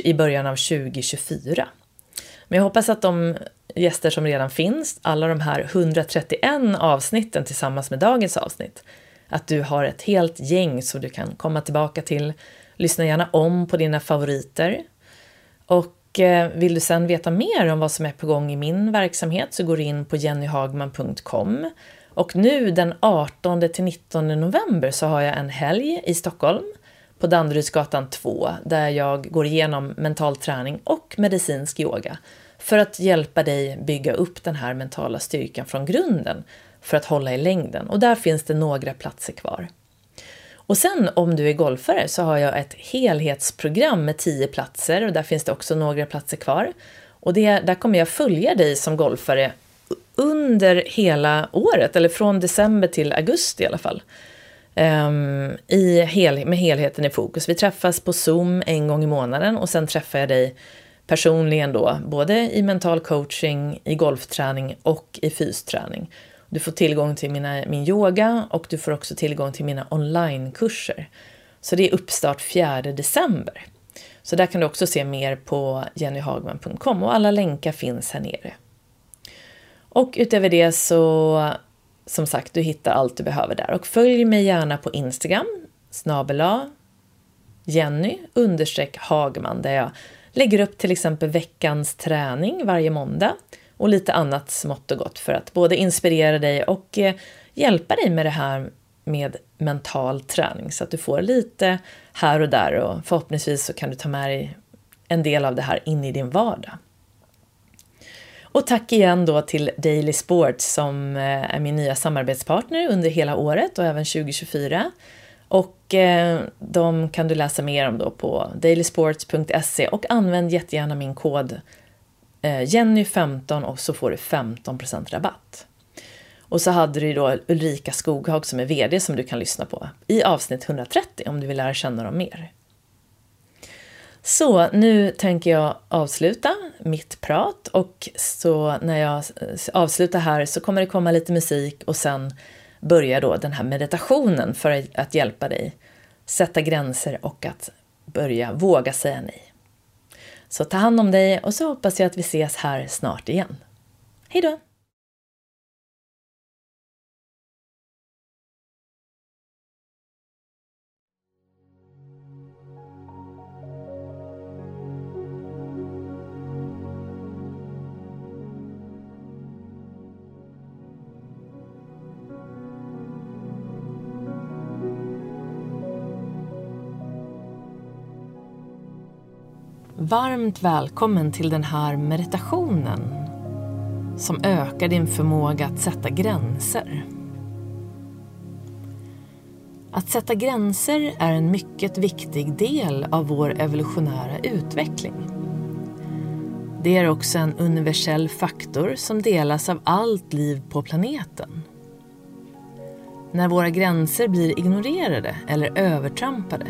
i början av 2024. Men jag hoppas att de gäster som redan finns, alla de här 131 avsnitten tillsammans med dagens avsnitt, att du har ett helt gäng som du kan komma tillbaka till. Lyssna gärna om på dina favoriter. Och eh, vill du sen veta mer om vad som är på gång i min verksamhet så går du in på jennyhagman.com. Och nu den 18 till 19 november så har jag en helg i Stockholm på Danderydsgatan 2 där jag går igenom mental träning och medicinsk yoga för att hjälpa dig bygga upp den här mentala styrkan från grunden för att hålla i längden. Och där finns det några platser kvar. Och sen om du är golfare så har jag ett helhetsprogram med 10 platser och där finns det också några platser kvar. Och det, där kommer jag följa dig som golfare under hela året, eller från december till augusti i alla fall. Um, i hel, med helheten i fokus. Vi träffas på Zoom en gång i månaden och sen träffar jag dig personligen då, både i mental coaching, i golfträning och i fysträning. Du får tillgång till mina, min yoga och du får också tillgång till mina onlinekurser. Så det är uppstart 4 december. Så där kan du också se mer på jennyhagman.com och alla länkar finns här nere. Och utöver det så, som sagt, du hittar allt du behöver där. Och följ mig gärna på Instagram, snabela Jenny understreck Hagman, där jag lägger upp till exempel veckans träning varje måndag och lite annat smått och gott för att både inspirera dig och eh, hjälpa dig med det här med mental träning så att du får lite här och där och förhoppningsvis så kan du ta med dig en del av det här in i din vardag. Och tack igen då till Daily Sports som eh, är min nya samarbetspartner under hela året och även 2024. Och eh, de kan du läsa mer om då på dailysports.se och använd jättegärna min kod eh, Jenny15 och så får du 15% rabatt. Och så hade du då Ulrika Skoghag som är VD som du kan lyssna på i avsnitt 130 om du vill lära känna dem mer. Så nu tänker jag avsluta mitt prat och så när jag avslutar här så kommer det komma lite musik och sen börjar då den här meditationen för att hjälpa dig sätta gränser och att börja våga säga nej. Så ta hand om dig och så hoppas jag att vi ses här snart igen. Hejdå! Varmt välkommen till den här meditationen som ökar din förmåga att sätta gränser. Att sätta gränser är en mycket viktig del av vår evolutionära utveckling. Det är också en universell faktor som delas av allt liv på planeten. När våra gränser blir ignorerade eller övertrampade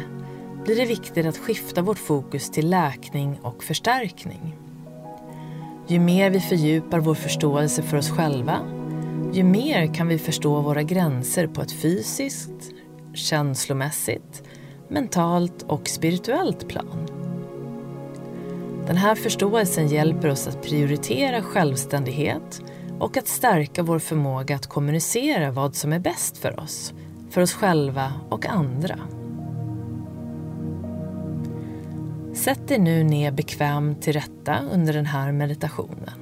blir det viktigt att skifta vårt fokus till läkning och förstärkning. Ju mer vi fördjupar vår förståelse för oss själva, ju mer kan vi förstå våra gränser på ett fysiskt, känslomässigt, mentalt och spirituellt plan. Den här förståelsen hjälper oss att prioritera självständighet och att stärka vår förmåga att kommunicera vad som är bäst för oss, för oss själva och andra. Sätt dig nu ner bekvämt till rätta under den här meditationen.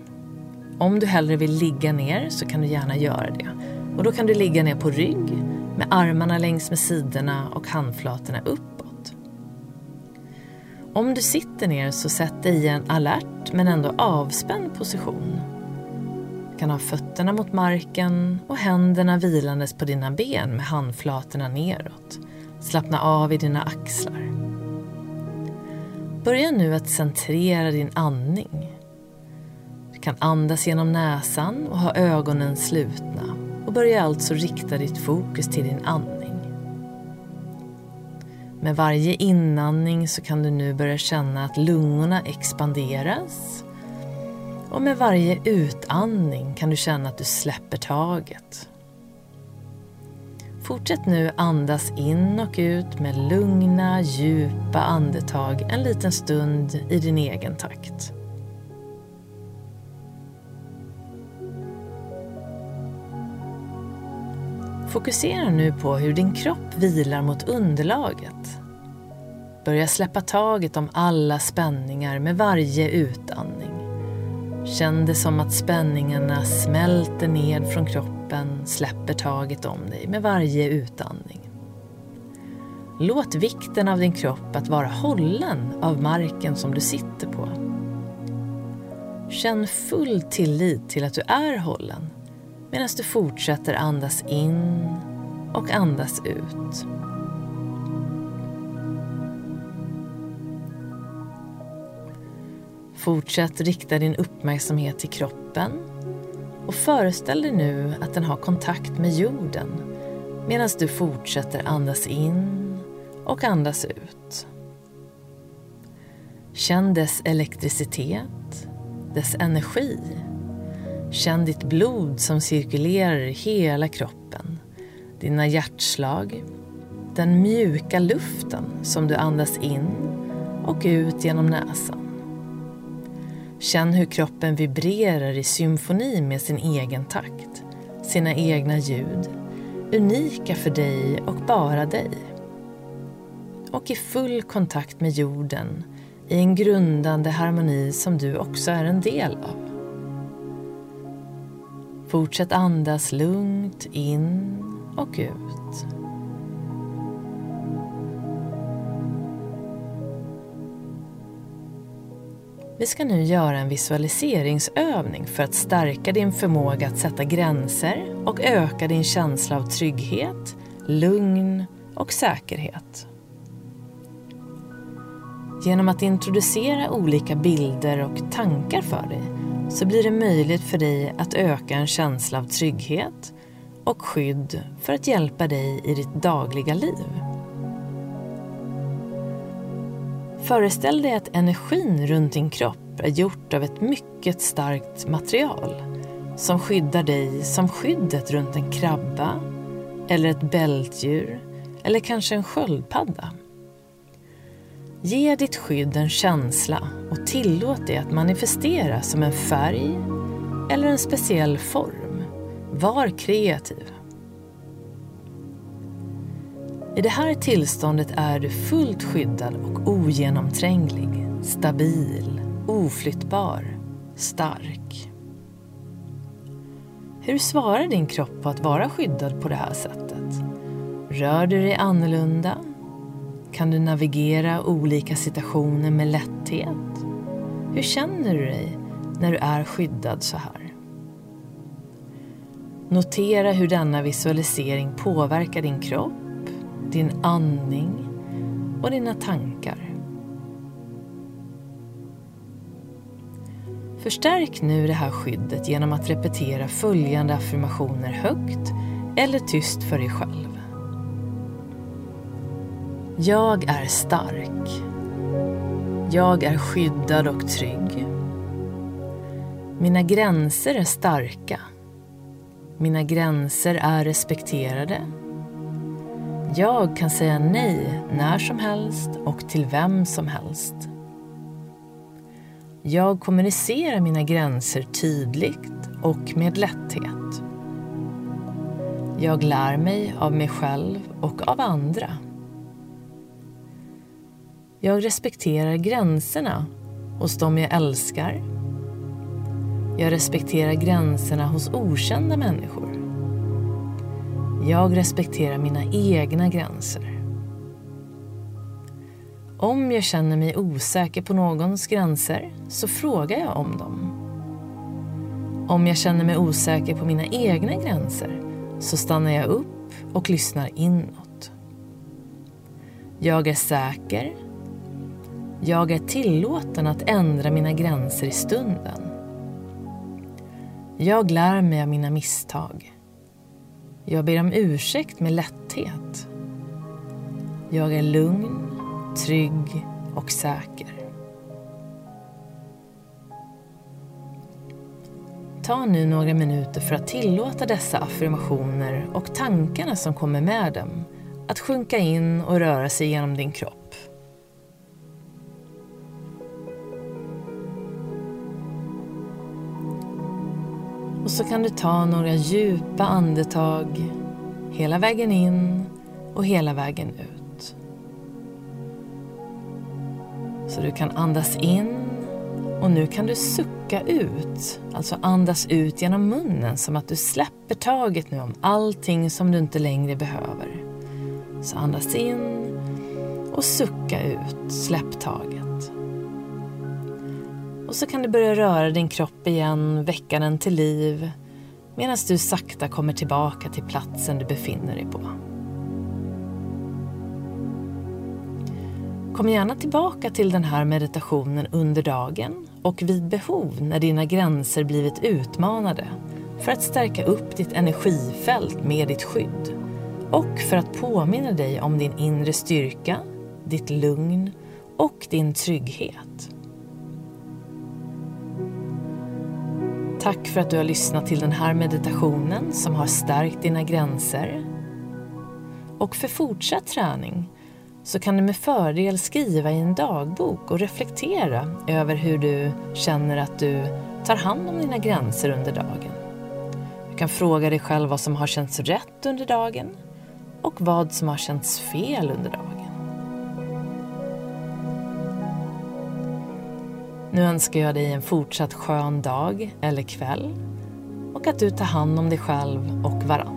Om du hellre vill ligga ner så kan du gärna göra det. Och då kan du ligga ner på rygg med armarna längs med sidorna och handflatorna uppåt. Om du sitter ner så sätt dig i en alert men ändå avspänd position. Du kan ha fötterna mot marken och händerna vilandes på dina ben med handflatorna neråt. Slappna av i dina axlar. Börja nu att centrera din andning. Du kan andas genom näsan och ha ögonen slutna och börja alltså rikta ditt fokus till din andning. Med varje inandning så kan du nu börja känna att lungorna expanderas och med varje utandning kan du känna att du släpper taget. Fortsätt nu andas in och ut med lugna, djupa andetag en liten stund i din egen takt. Fokusera nu på hur din kropp vilar mot underlaget. Börja släppa taget om alla spänningar med varje utandning. Känn det som att spänningarna smälter ned från kroppen, kroppen släpper taget om dig med varje utandning. Låt vikten av din kropp att vara hållen av marken som du sitter på. Känn full tillit till att du är hållen medan du fortsätter andas in och andas ut. Fortsätt rikta din uppmärksamhet till kroppen och föreställ dig nu att den har kontakt med jorden medan du fortsätter andas in och andas ut. Känn dess elektricitet, dess energi. Känn ditt blod som cirkulerar i hela kroppen, dina hjärtslag, den mjuka luften som du andas in och ut genom näsan. Känn hur kroppen vibrerar i symfoni med sin egen takt, sina egna ljud, unika för dig och bara dig. Och i full kontakt med jorden, i en grundande harmoni som du också är en del av. Fortsätt andas lugnt in och ut. Vi ska nu göra en visualiseringsövning för att stärka din förmåga att sätta gränser och öka din känsla av trygghet, lugn och säkerhet. Genom att introducera olika bilder och tankar för dig så blir det möjligt för dig att öka en känsla av trygghet och skydd för att hjälpa dig i ditt dagliga liv. Föreställ dig att energin runt din kropp är gjort av ett mycket starkt material som skyddar dig som skyddet runt en krabba eller ett bältdjur eller kanske en sköldpadda. Ge ditt skydd en känsla och tillåt det att manifestera som en färg eller en speciell form. Var kreativ. I det här tillståndet är du fullt skyddad och ogenomtränglig, stabil, oflyttbar, stark. Hur svarar din kropp på att vara skyddad på det här sättet? Rör du dig annorlunda? Kan du navigera olika situationer med lätthet? Hur känner du dig när du är skyddad så här? Notera hur denna visualisering påverkar din kropp din andning och dina tankar. Förstärk nu det här skyddet genom att repetera följande affirmationer högt eller tyst för dig själv. Jag är stark. Jag är skyddad och trygg. Mina gränser är starka. Mina gränser är respekterade jag kan säga nej när som helst och till vem som helst. Jag kommunicerar mina gränser tydligt och med lätthet. Jag lär mig av mig själv och av andra. Jag respekterar gränserna hos dem jag älskar. Jag respekterar gränserna hos okända människor. Jag respekterar mina egna gränser. Om jag känner mig osäker på någons gränser så frågar jag om dem. Om jag känner mig osäker på mina egna gränser så stannar jag upp och lyssnar inåt. Jag är säker. Jag är tillåten att ändra mina gränser i stunden. Jag lär mig av mina misstag. Jag ber om ursäkt med lätthet. Jag är lugn, trygg och säker. Ta nu några minuter för att tillåta dessa affirmationer och tankarna som kommer med dem att sjunka in och röra sig genom din kropp. Så kan du ta några djupa andetag hela vägen in och hela vägen ut. Så du kan andas in och nu kan du sucka ut, alltså andas ut genom munnen som att du släpper taget nu om allting som du inte längre behöver. Så andas in och sucka ut, släpp taget. Och så kan du börja röra din kropp igen, väcka den till liv medan du sakta kommer tillbaka till platsen du befinner dig på. Kom gärna tillbaka till den här meditationen under dagen och vid behov när dina gränser blivit utmanade för att stärka upp ditt energifält med ditt skydd och för att påminna dig om din inre styrka, ditt lugn och din trygghet. Tack för att du har lyssnat till den här meditationen som har stärkt dina gränser. Och för fortsatt träning så kan du med fördel skriva i en dagbok och reflektera över hur du känner att du tar hand om dina gränser under dagen. Du kan fråga dig själv vad som har känts rätt under dagen och vad som har känts fel under dagen. Nu önskar jag dig en fortsatt skön dag eller kväll och att du tar hand om dig själv och varandra.